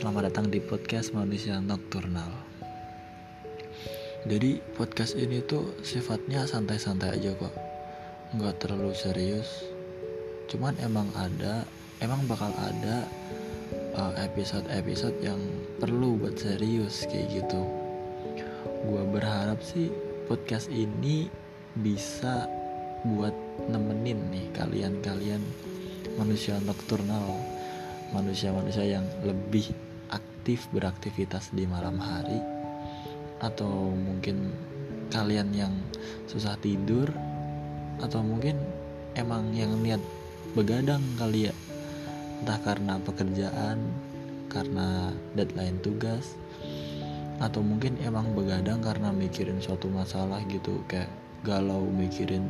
selamat datang di podcast Manusia Nokturnal. Jadi podcast ini tuh sifatnya santai-santai aja kok, nggak terlalu serius. Cuman emang ada, emang bakal ada uh, episode-episode yang perlu buat serius kayak gitu. Gua berharap sih podcast ini bisa buat nemenin nih kalian-kalian manusia nokturnal manusia-manusia yang lebih aktif beraktivitas di malam hari atau mungkin kalian yang susah tidur atau mungkin emang yang niat begadang kali ya. Entah karena pekerjaan karena deadline tugas atau mungkin emang begadang karena mikirin suatu masalah gitu kayak galau mikirin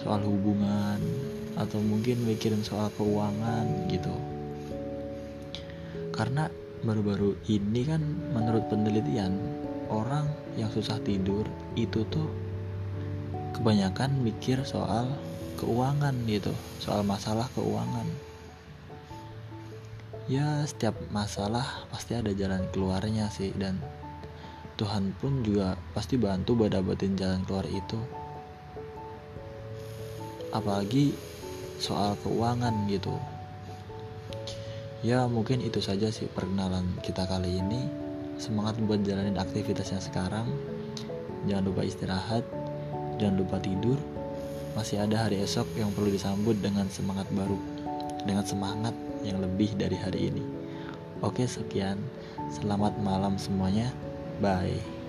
soal hubungan atau mungkin mikirin soal keuangan gitu karena baru-baru ini kan menurut penelitian orang yang susah tidur itu tuh kebanyakan mikir soal keuangan gitu soal masalah keuangan. Ya setiap masalah pasti ada jalan keluarnya sih dan Tuhan pun juga pasti bantu buat dapetin jalan keluar itu. Apalagi soal keuangan gitu ya mungkin itu saja sih perkenalan kita kali ini. Semangat buat jalanin aktivitasnya sekarang. Jangan lupa istirahat jangan lupa tidur. Masih ada hari esok yang perlu disambut dengan semangat baru dengan semangat yang lebih dari hari ini. Oke sekian. Selamat malam semuanya. Bye